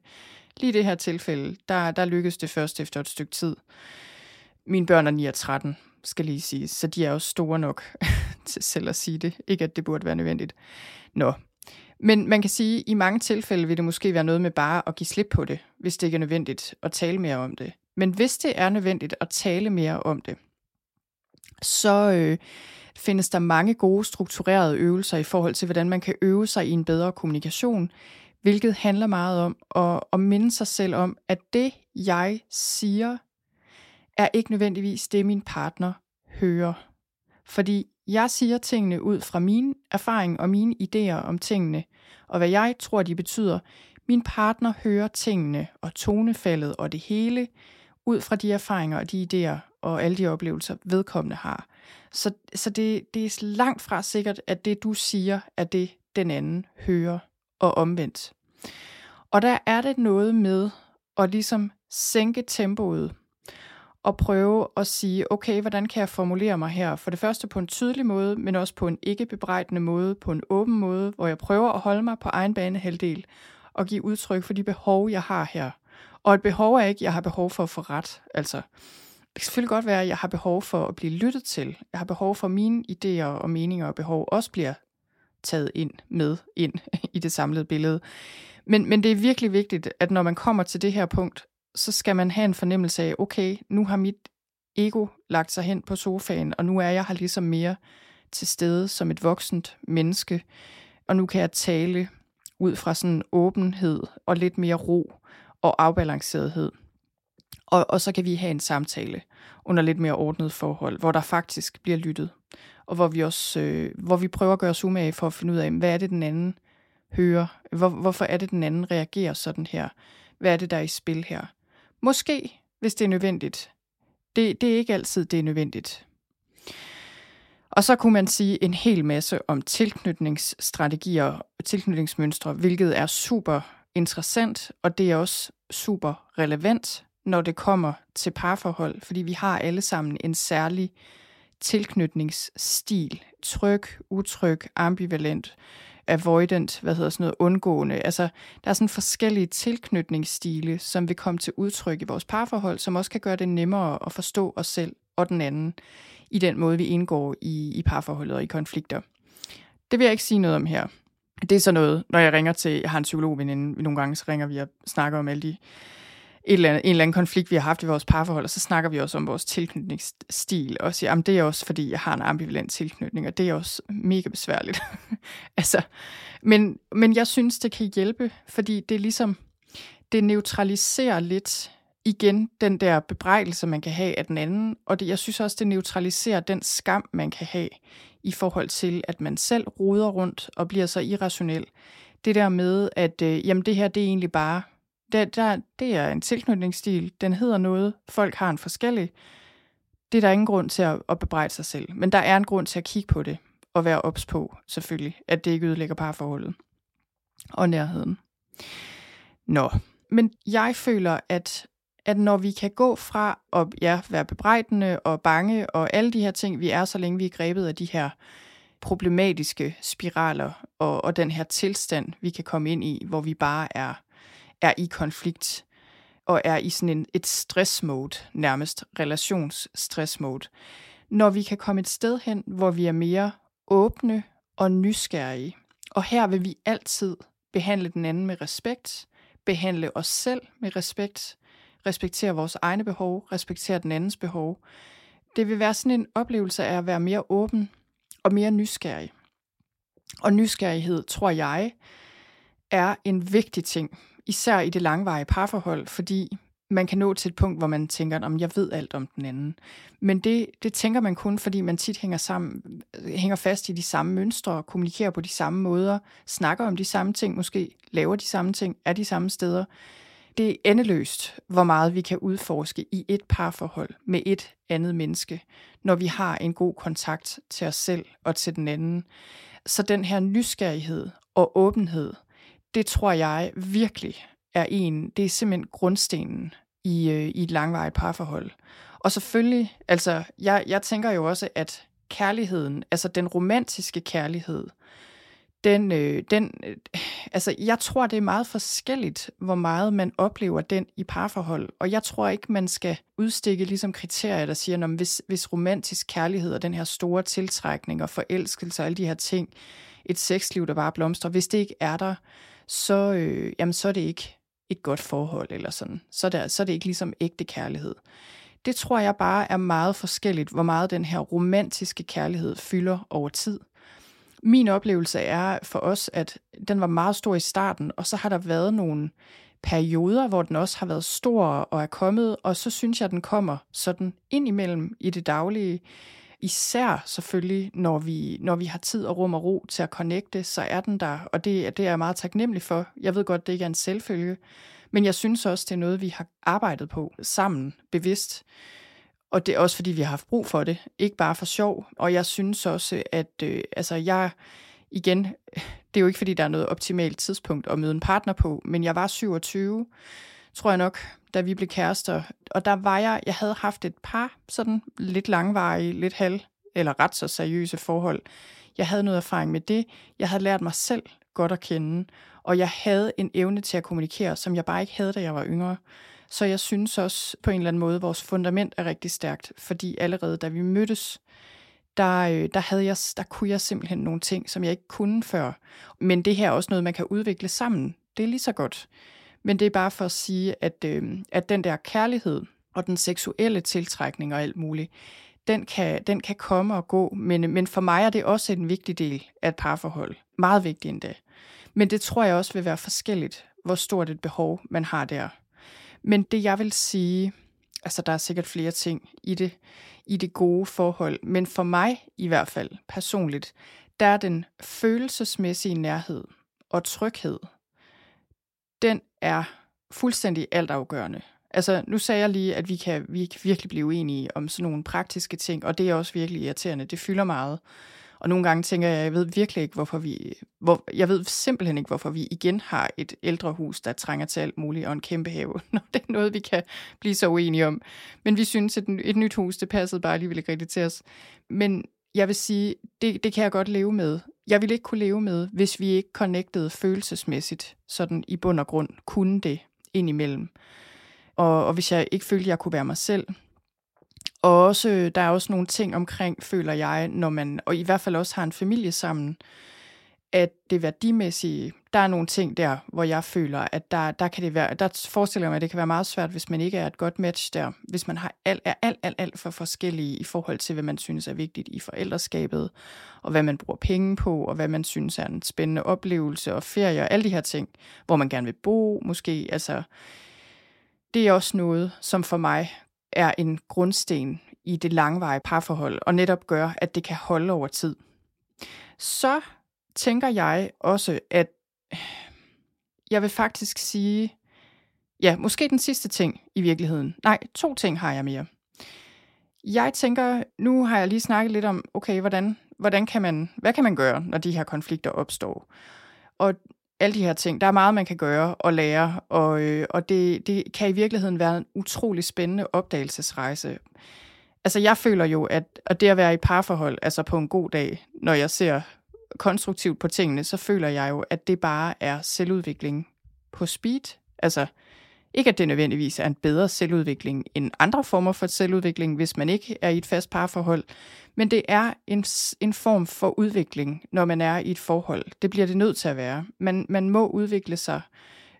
lige i det her tilfælde, der, der lykkedes det først efter et stykke tid. Mine børn er 9 og 13, skal lige sige, så de er jo store nok til selv at sige det. Ikke at det burde være nødvendigt. Nå. Men man kan sige, at i mange tilfælde vil det måske være noget med bare at give slip på det, hvis det ikke er nødvendigt at tale mere om det. Men hvis det er nødvendigt at tale mere om det, så øh, findes der mange gode strukturerede øvelser i forhold til, hvordan man kan øve sig i en bedre kommunikation, hvilket handler meget om at, at minde sig selv om, at det, jeg siger, er ikke nødvendigvis det, min partner hører. Fordi jeg siger tingene ud fra min erfaring og mine idéer om tingene, og hvad jeg tror, de betyder. Min partner hører tingene og tonefaldet og det hele ud fra de erfaringer og de idéer og alle de oplevelser, vedkommende har. Så, så det, det er langt fra sikkert, at det du siger, er det den anden hører og omvendt. Og der er det noget med at ligesom sænke tempoet og prøve at sige, okay, hvordan kan jeg formulere mig her? For det første på en tydelig måde, men også på en ikke bebrejdende måde, på en åben måde, hvor jeg prøver at holde mig på egen banehalvdel og give udtryk for de behov, jeg har her. Og et behov er ikke, at jeg har behov for at få ret. Altså, det kan selvfølgelig godt være, at jeg har behov for at blive lyttet til. Jeg har behov for, at mine idéer og meninger og behov også bliver taget ind med ind i det samlede billede. Men, men det er virkelig vigtigt, at når man kommer til det her punkt, så skal man have en fornemmelse af, okay, nu har mit ego lagt sig hen på sofaen, og nu er jeg her ligesom mere til stede som et voksent menneske, og nu kan jeg tale ud fra sådan åbenhed og lidt mere ro og afbalancerethed. Og, og så kan vi have en samtale under lidt mere ordnet forhold, hvor der faktisk bliver lyttet, og hvor vi også øh, hvor vi prøver at gøre os umage for at finde ud af, hvad er det den anden hører, hvor, hvorfor er det den anden reagerer sådan her, hvad er det der er i spil her. Måske, hvis det er nødvendigt. Det, det er ikke altid, det er nødvendigt. Og så kunne man sige en hel masse om tilknytningsstrategier og tilknytningsmønstre, hvilket er super interessant, og det er også super relevant, når det kommer til parforhold, fordi vi har alle sammen en særlig tilknytningsstil. Tryg, utryg, ambivalent, avoidant, hvad hedder sådan noget, undgående. Altså, der er sådan forskellige tilknytningsstile, som vil komme til udtryk i vores parforhold, som også kan gøre det nemmere at forstå os selv og den anden i den måde, vi indgår i, i parforholdet og i konflikter. Det vil jeg ikke sige noget om her. Det er så noget, når jeg ringer til, jeg har en psykologveninde, nogle gange så ringer vi og snakker om alle de et eller andet, en eller anden konflikt, vi har haft i vores parforhold, og så snakker vi også om vores tilknytningsstil, og siger, at det er også, fordi jeg har en ambivalent tilknytning, og det er også mega besværligt. altså, men, men jeg synes, det kan hjælpe, fordi det er ligesom, det neutraliserer lidt igen den der bebrejdelse, man kan have af den anden, og det, jeg synes også, det neutraliserer den skam, man kan have i forhold til, at man selv roder rundt og bliver så irrationel. Det der med, at øh, jamen det her, det er egentlig bare det, der, det er en tilknytningsstil. Den hedder noget. Folk har en forskellig. Det er der ingen grund til at, at bebrejde sig selv. Men der er en grund til at kigge på det og være ops på, selvfølgelig, at det ikke ødelægger parforholdet og nærheden. Nå, men jeg føler, at, at når vi kan gå fra at ja, være bebrejdende og bange og alle de her ting, vi er, så længe vi er grebet af de her problematiske spiraler og, og den her tilstand, vi kan komme ind i, hvor vi bare er, er i konflikt og er i sådan en, et stressmode, nærmest relationsstressmode. Når vi kan komme et sted hen, hvor vi er mere åbne og nysgerrige. Og her vil vi altid behandle den anden med respekt, behandle os selv med respekt, respektere vores egne behov, respektere den andens behov. Det vil være sådan en oplevelse af at være mere åben og mere nysgerrig. Og nysgerrighed, tror jeg, er en vigtig ting, især i det langvarige parforhold, fordi man kan nå til et punkt, hvor man tænker, om jeg ved alt om den anden. Men det, det tænker man kun, fordi man tit hænger, sammen, hænger fast i de samme mønstre, kommunikerer på de samme måder, snakker om de samme ting, måske laver de samme ting, er de samme steder. Det er endeløst, hvor meget vi kan udforske i et parforhold med et andet menneske, når vi har en god kontakt til os selv og til den anden. Så den her nysgerrighed og åbenhed, det tror jeg virkelig er en, det er simpelthen grundstenen i, øh, i et langvarigt parforhold. Og selvfølgelig, altså, jeg, jeg tænker jo også, at kærligheden, altså den romantiske kærlighed, den, øh, den, øh, altså jeg tror, det er meget forskelligt, hvor meget man oplever den i parforhold. Og jeg tror ikke, man skal udstikke ligesom kriterier, der siger, at hvis, hvis romantisk kærlighed og den her store tiltrækning og forelskelse og alle de her ting, et sexliv, der bare blomstrer, hvis det ikke er der, så, øh, jamen, så er det ikke et godt forhold eller sådan. Så er, det, så er det ikke ligesom ægte kærlighed. Det tror jeg bare er meget forskelligt, hvor meget den her romantiske kærlighed fylder over tid. Min oplevelse er for os, at den var meget stor i starten, og så har der været nogle perioder, hvor den også har været stor og er kommet, og så synes jeg, at den kommer sådan ind imellem i det daglige. Især selvfølgelig, når vi, når vi har tid og rum og ro til at connecte, så er den der, og det, det er jeg meget taknemmelig for. Jeg ved godt, det ikke er en selvfølge, men jeg synes også, det er noget, vi har arbejdet på sammen, bevidst. Og det er også, fordi vi har haft brug for det, ikke bare for sjov. Og jeg synes også, at øh, altså jeg, igen, det er jo ikke, fordi der er noget optimalt tidspunkt at møde en partner på, men jeg var 27, tror jeg nok, da vi blev kærester. Og der var jeg, jeg havde haft et par sådan lidt langvarige, lidt halv, eller ret så seriøse forhold. Jeg havde noget erfaring med det. Jeg havde lært mig selv godt at kende, og jeg havde en evne til at kommunikere, som jeg bare ikke havde, da jeg var yngre. Så jeg synes også på en eller anden måde, at vores fundament er rigtig stærkt, fordi allerede da vi mødtes, der, øh, der, havde jeg, der kunne jeg simpelthen nogle ting, som jeg ikke kunne før. Men det her er også noget, man kan udvikle sammen. Det er lige så godt. Men det er bare for at sige, at, øh, at den der kærlighed og den seksuelle tiltrækning og alt muligt, den kan, den kan komme og gå, men, men for mig er det også en vigtig del af et parforhold. Meget vigtig endda. Men det tror jeg også vil være forskelligt, hvor stort et behov man har der. Men det jeg vil sige, altså der er sikkert flere ting i det, i det gode forhold, men for mig i hvert fald personligt, der er den følelsesmæssige nærhed og tryghed, den er fuldstændig altafgørende. Altså, nu sagde jeg lige, at vi kan, vi kan virkelig blive uenige om sådan nogle praktiske ting, og det er også virkelig irriterende. Det fylder meget. Og nogle gange tænker jeg, jeg ved virkelig ikke, hvorfor vi... Hvor, jeg ved simpelthen ikke, hvorfor vi igen har et ældre hus, der trænger til alt muligt, og en kæmpe have, når det er noget, vi kan blive så uenige om. Men vi synes, at et nyt hus, det passede bare alligevel ikke rigtigt til os. Men jeg vil sige, det, det kan jeg godt leve med. Jeg ville ikke kunne leve med, hvis vi ikke connectede følelsesmæssigt, sådan i bund og grund kunne det indimellem. Og, og hvis jeg ikke følte, at jeg kunne være mig selv, og også, der er også nogle ting omkring, føler jeg, når man, og i hvert fald også har en familie sammen, at det værdimæssige, der er nogle ting der, hvor jeg føler, at der, der kan det være, der forestiller jeg mig, at det kan være meget svært, hvis man ikke er et godt match der, hvis man har alt, er alt, alt, alt for forskellige i forhold til, hvad man synes er vigtigt i forældreskabet, og hvad man bruger penge på, og hvad man synes er en spændende oplevelse, og ferie, og alle de her ting, hvor man gerne vil bo, måske, altså, det er også noget, som for mig er en grundsten i det langvarige parforhold, og netop gør, at det kan holde over tid. Så tænker jeg også, at jeg vil faktisk sige, ja, måske den sidste ting i virkeligheden. Nej, to ting har jeg mere. Jeg tænker, nu har jeg lige snakket lidt om, okay, hvordan, hvordan kan man, hvad kan man gøre, når de her konflikter opstår? Og alle de her ting. Der er meget, man kan gøre og lære, og, øh, og det, det kan i virkeligheden være en utrolig spændende opdagelsesrejse. altså jeg føler jo, at, at det at være i parforhold, altså på en god dag, når jeg ser konstruktivt på tingene, så føler jeg jo, at det bare er selvudvikling på speed. Altså, ikke at det nødvendigvis er en bedre selvudvikling end andre former for selvudvikling, hvis man ikke er i et fast parforhold, men det er en, en form for udvikling, når man er i et forhold. Det bliver det nødt til at være. Man, man må udvikle sig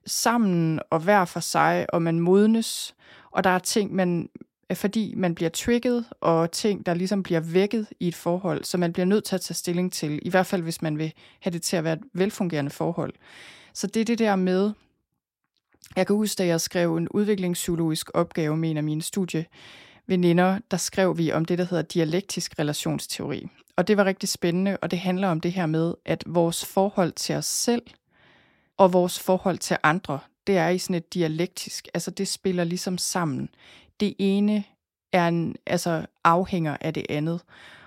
sammen og hver for sig, og man modnes, og der er ting, man, fordi man bliver trigget, og ting, der ligesom bliver vækket i et forhold, så man bliver nødt til at tage stilling til, i hvert fald hvis man vil have det til at være et velfungerende forhold. Så det er det der med, jeg kan huske, da jeg skrev en udviklingspsykologisk opgave med en af mine studieveninder, der skrev vi om det, der hedder dialektisk relationsteori. Og det var rigtig spændende, og det handler om det her med, at vores forhold til os selv og vores forhold til andre, det er i sådan et dialektisk, altså det spiller ligesom sammen. Det ene er en, altså afhænger af det andet.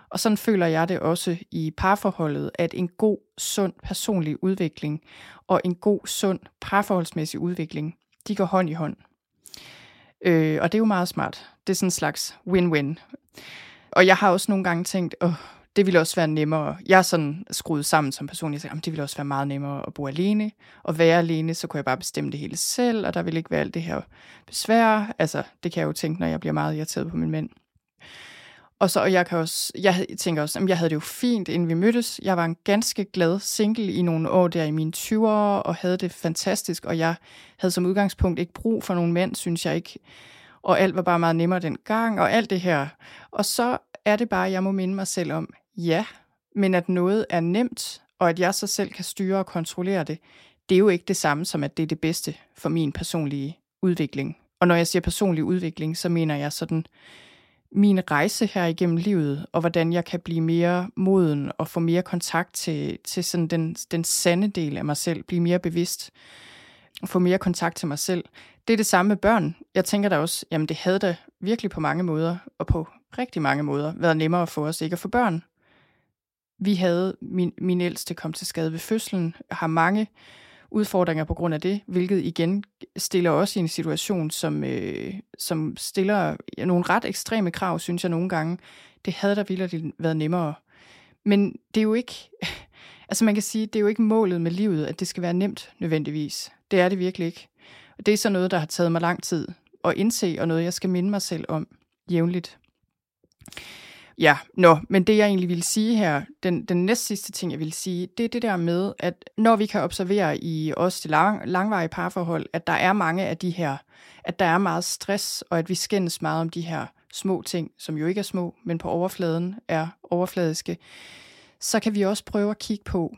Og sådan føler jeg det også i parforholdet, at en god, sund personlig udvikling og en god, sund parforholdsmæssig udvikling, de går hånd i hånd. Øh, og det er jo meget smart. Det er sådan en slags win-win. Og jeg har også nogle gange tænkt, åh, det ville også være nemmere. Jeg er sådan skruet sammen som person. Jeg siger, det ville også være meget nemmere at bo alene. Og være alene, så kunne jeg bare bestemme det hele selv, og der ville ikke være alt det her besvær. Altså, det kan jeg jo tænke, når jeg bliver meget irriteret på min mænd. Og så og jeg kan også, jeg tænker også, at jeg havde det jo fint, inden vi mødtes. Jeg var en ganske glad single i nogle år der i mine 20'ere, og havde det fantastisk, og jeg havde som udgangspunkt ikke brug for nogen mænd, synes jeg ikke. Og alt var bare meget nemmere den gang, og alt det her. Og så er det bare, at jeg må minde mig selv om, ja, men at noget er nemt, og at jeg så selv kan styre og kontrollere det, det er jo ikke det samme som, at det er det bedste for min personlige udvikling. Og når jeg siger personlig udvikling, så mener jeg sådan min rejse her igennem livet, og hvordan jeg kan blive mere moden og få mere kontakt til, til sådan den, den sande del af mig selv, blive mere bevidst og få mere kontakt til mig selv. Det er det samme med børn. Jeg tænker da også, jamen det havde da virkelig på mange måder, og på rigtig mange måder, været nemmere for os ikke at få børn. Vi havde, min, min ældste kom til skade ved fødslen, har mange udfordringer på grund af det, hvilket igen stiller os i en situation, som, øh, som stiller nogle ret ekstreme krav, synes jeg nogle gange. Det havde der vildt været nemmere. Men det er jo ikke, altså man kan sige, det er jo ikke målet med livet, at det skal være nemt nødvendigvis. Det er det virkelig ikke. Og det er så noget, der har taget mig lang tid at indse, og noget, jeg skal minde mig selv om jævnligt. Ja, nå, men det jeg egentlig ville sige her, den, den næst sidste ting, jeg vil sige, det er det der med, at når vi kan observere i os til lang, langvarige parforhold, at der er mange af de her, at der er meget stress, og at vi skændes meget om de her små ting, som jo ikke er små, men på overfladen er overfladiske, så kan vi også prøve at kigge på,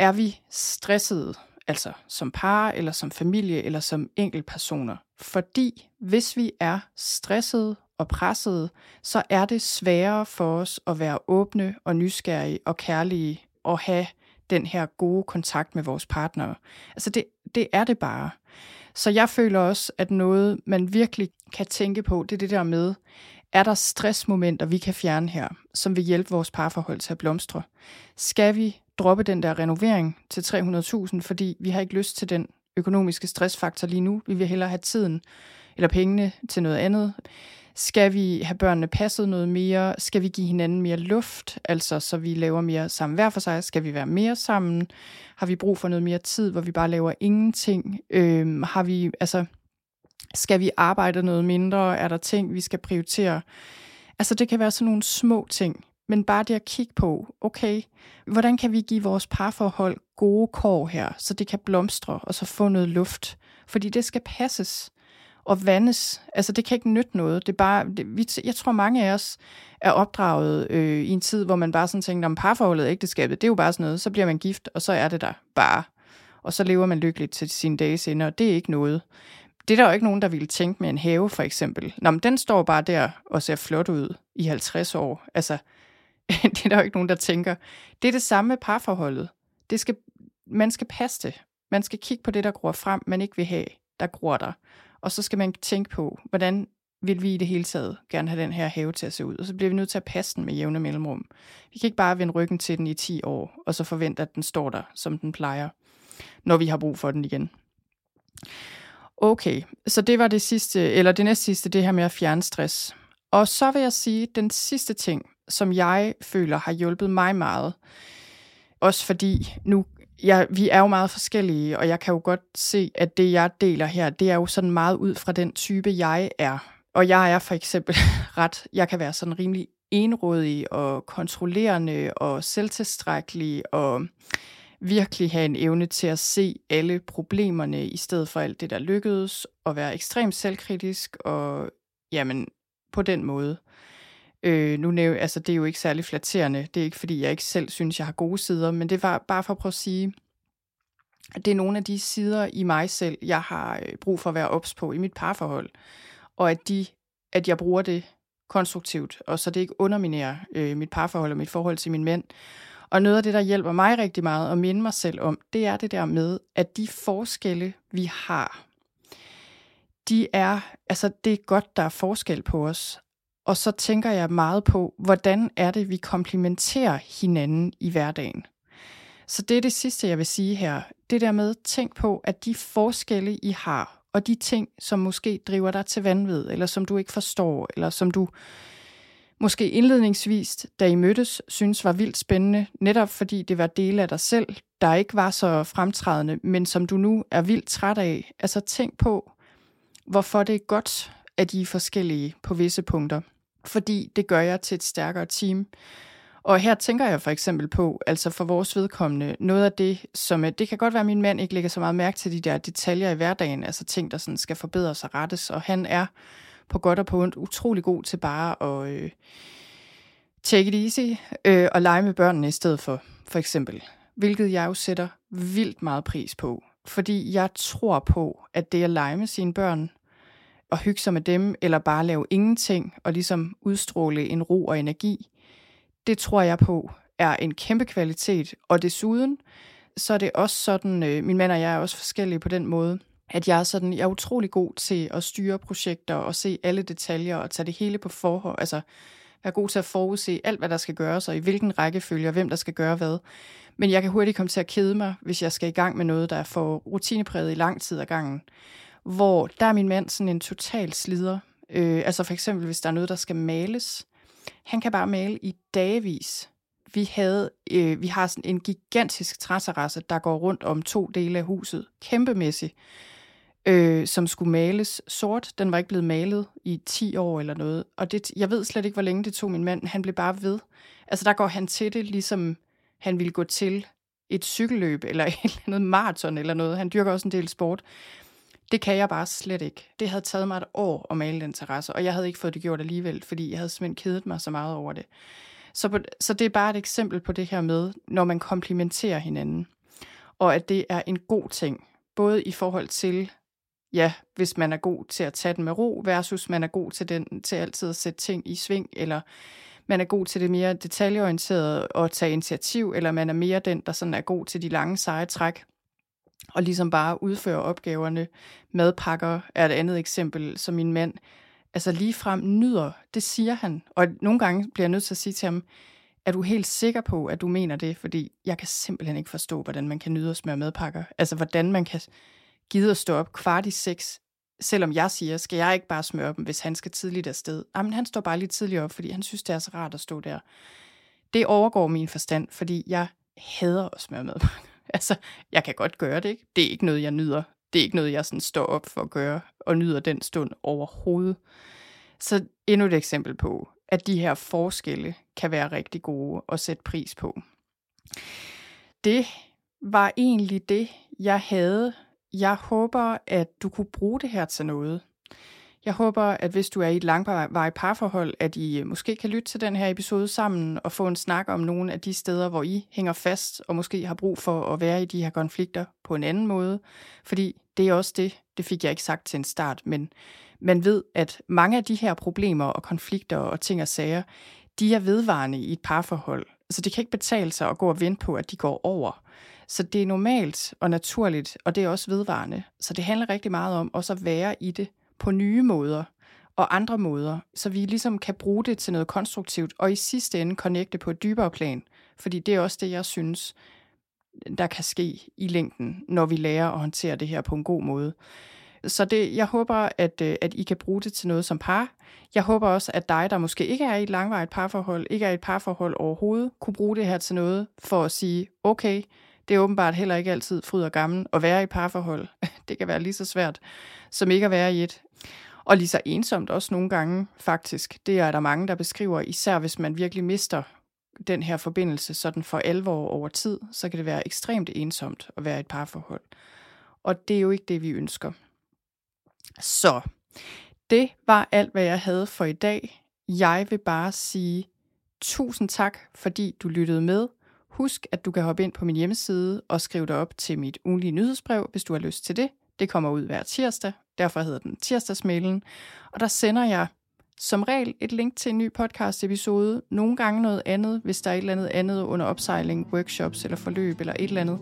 er vi stressede, altså som par, eller som familie, eller som enkeltpersoner? Fordi hvis vi er stressede og pressede, så er det sværere for os at være åbne og nysgerrige og kærlige og have den her gode kontakt med vores partnere. Altså det, det er det bare. Så jeg føler også, at noget, man virkelig kan tænke på, det er det der med, er der stressmomenter, vi kan fjerne her, som vil hjælpe vores parforhold til at blomstre? Skal vi droppe den der renovering til 300.000, fordi vi har ikke lyst til den økonomiske stressfaktor lige nu. Vi vil hellere have tiden eller pengene til noget andet. Skal vi have børnene passet noget mere? Skal vi give hinanden mere luft, altså så vi laver mere sammen hver for sig? Skal vi være mere sammen? Har vi brug for noget mere tid, hvor vi bare laver ingenting? Øhm, har vi, altså, skal vi arbejde noget mindre? Er der ting, vi skal prioritere? Altså det kan være sådan nogle små ting, men bare det at kigge på, okay, hvordan kan vi give vores parforhold gode kår her, så det kan blomstre og så få noget luft? Fordi det skal passes og vandes. Altså, det kan ikke nytte noget. Det er bare, det, vi, jeg tror, mange af os er opdraget øh, i en tid, hvor man bare sådan tænker, om parforholdet og ægteskabet, det er jo bare sådan noget. Så bliver man gift, og så er det der bare. Og så lever man lykkeligt til sine dages ende, og det er ikke noget. Det er der jo ikke nogen, der ville tænke med en have, for eksempel. Nå, men den står bare der og ser flot ud i 50 år. Altså, det er der jo ikke nogen, der tænker. Det er det samme med parforholdet. Det skal, man skal passe det. Man skal kigge på det, der gror frem, man ikke vil have, der gror der. Og så skal man tænke på, hvordan vil vi i det hele taget gerne have den her have til at se ud. Og så bliver vi nødt til at passe den med jævne mellemrum. Vi kan ikke bare vende ryggen til den i 10 år, og så forvente, at den står der, som den plejer, når vi har brug for den igen. Okay, så det var det sidste, eller det næste sidste, det her med at fjerne stress. Og så vil jeg sige, den sidste ting, som jeg føler har hjulpet mig meget, også fordi nu, jeg, vi er jo meget forskellige, og jeg kan jo godt se, at det, jeg deler her, det er jo sådan meget ud fra den type, jeg er. Og jeg er for eksempel ret, jeg kan være sådan rimelig enrådig og kontrollerende og selvtilstrækkelig og virkelig have en evne til at se alle problemerne i stedet for alt det, der lykkedes, og være ekstremt selvkritisk og jamen på den måde. Øh, nu næv, altså det er jo ikke særlig flatterende. Det er ikke fordi, jeg ikke selv synes, jeg har gode sider, men det var bare for at prøve at sige, at det er nogle af de sider i mig selv, jeg har øh, brug for at være ops på i mit parforhold. Og at, de, at jeg bruger det konstruktivt, og så det ikke underminerer øh, mit parforhold og mit forhold til min mænd. Og noget af det, der hjælper mig rigtig meget at minde mig selv om, det er det der med, at de forskelle, vi har, de er, altså det er godt, der er forskel på os. Og så tænker jeg meget på, hvordan er det, vi komplementerer hinanden i hverdagen. Så det er det sidste, jeg vil sige her. Det der med, tænk på, at de forskelle, I har, og de ting, som måske driver dig til vanvid, eller som du ikke forstår, eller som du måske indledningsvis, da I mødtes, synes var vildt spændende, netop fordi det var dele af dig selv, der ikke var så fremtrædende, men som du nu er vildt træt af. Altså tænk på, hvorfor det er godt, at I er forskellige på visse punkter. Fordi det gør jer til et stærkere team. Og her tænker jeg for eksempel på, altså for vores vedkommende, noget af det, som øh, det kan godt være, at min mand ikke lægger så meget mærke til de der detaljer i hverdagen, altså ting, der sådan skal forbedres og rettes, og han er på godt og på ondt utrolig god til bare at øh, take it easy øh, og lege med børnene i stedet for, for eksempel. Hvilket jeg jo sætter vildt meget pris på, fordi jeg tror på, at det at lege med sine børn, og hygge sig med dem, eller bare lave ingenting, og ligesom udstråle en ro og energi, det tror jeg på er en kæmpe kvalitet. Og desuden, så er det også sådan, øh, min mand og jeg er også forskellige på den måde, at jeg er, sådan, jeg er utrolig god til at styre projekter og se alle detaljer og tage det hele på forhånd. Altså jeg er god til at forudse alt, hvad der skal gøres, og i hvilken rækkefølge, og hvem der skal gøre hvad. Men jeg kan hurtigt komme til at kede mig, hvis jeg skal i gang med noget, der er for rutinepræget i lang tid ad gangen. Hvor der er min mand sådan en total slider. Øh, altså for eksempel, hvis der er noget, der skal males. Han kan bare male i dagevis vi havde, øh, vi har sådan en gigantisk træterrasse, der går rundt om to dele af huset, kæmpemæssigt, øh, som skulle males sort. Den var ikke blevet malet i 10 år eller noget. Og det, jeg ved slet ikke, hvor længe det tog min mand. Han blev bare ved. Altså der går han til det, ligesom han ville gå til et cykelløb, eller et eller andet maraton eller noget. Han dyrker også en del sport. Det kan jeg bare slet ikke. Det havde taget mig et år at male den terrasse, og jeg havde ikke fået det gjort alligevel, fordi jeg havde simpelthen kedet mig så meget over det. Så, på, så det er bare et eksempel på det her med, når man komplimenterer hinanden. Og at det er en god ting, både i forhold til, ja, hvis man er god til at tage den med ro, versus man er god til, den, til altid at sætte ting i sving, eller man er god til det mere detaljeorienterede og tage initiativ, eller man er mere den, der sådan er god til de lange seje træk, og ligesom bare udføre opgaverne. Madpakker er et andet eksempel, som min mand altså lige frem nyder, det siger han. Og nogle gange bliver jeg nødt til at sige til ham, er du helt sikker på, at du mener det? Fordi jeg kan simpelthen ikke forstå, hvordan man kan nyde at smøre madpakker. Altså, hvordan man kan gide at stå op kvart i seks, selvom jeg siger, skal jeg ikke bare smøre dem, hvis han skal tidligt afsted? Ah, Jamen, han står bare lidt tidligt op, fordi han synes, det er så rart at stå der. Det overgår min forstand, fordi jeg hader at smøre madpakker. Altså, jeg kan godt gøre det, ikke? Det er ikke noget, jeg nyder det er ikke noget, jeg sådan står op for at gøre, og nyder den stund overhovedet. Så endnu et eksempel på, at de her forskelle kan være rigtig gode at sætte pris på. Det var egentlig det, jeg havde. Jeg håber, at du kunne bruge det her til noget. Jeg håber, at hvis du er i et langvarigt parforhold, at I øh, måske kan lytte til den her episode sammen og få en snak om nogle af de steder, hvor I hænger fast og måske har brug for at være i de her konflikter på en anden måde. Fordi det er også det, det fik jeg ikke sagt til en start, men man ved, at mange af de her problemer og konflikter og ting og sager, de er vedvarende i et parforhold. Så det kan ikke betale sig at gå og vente på, at de går over. Så det er normalt og naturligt, og det er også vedvarende. Så det handler rigtig meget om også at være i det på nye måder og andre måder, så vi ligesom kan bruge det til noget konstruktivt, og i sidste ende connecte på et dybere plan. Fordi det er også det, jeg synes, der kan ske i længden, når vi lærer at håndtere det her på en god måde. så det, jeg håber, at, øh, at I kan bruge det til noget som par. Jeg håber også, at dig, der måske ikke er i et langvarigt parforhold, ikke er i et parforhold overhovedet, kunne bruge det her til noget for at sige, okay, det er åbenbart heller ikke altid fryd og gammel at være i parforhold. Det kan være lige så svært som ikke at være i et. Og lige så ensomt også nogle gange, faktisk. Det er der mange, der beskriver, især hvis man virkelig mister den her forbindelse sådan for alvor over tid, så kan det være ekstremt ensomt at være i et parforhold. Og det er jo ikke det, vi ønsker. Så det var alt, hvad jeg havde for i dag. Jeg vil bare sige tusind tak, fordi du lyttede med. Husk, at du kan hoppe ind på min hjemmeside og skrive dig op til mit ugenlige nyhedsbrev, hvis du har lyst til det. Det kommer ud hver tirsdag, derfor hedder den tirsdagsmailen. Og der sender jeg som regel et link til en ny podcast episode, nogle gange noget andet, hvis der er et eller andet andet under opsejling, workshops eller forløb eller et eller andet,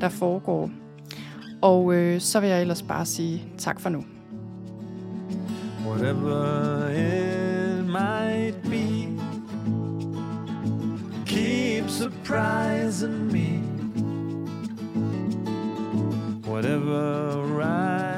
der foregår. Og øh, så vil jeg ellers bare sige tak for nu. Whatever it might be surprising me. Whatever right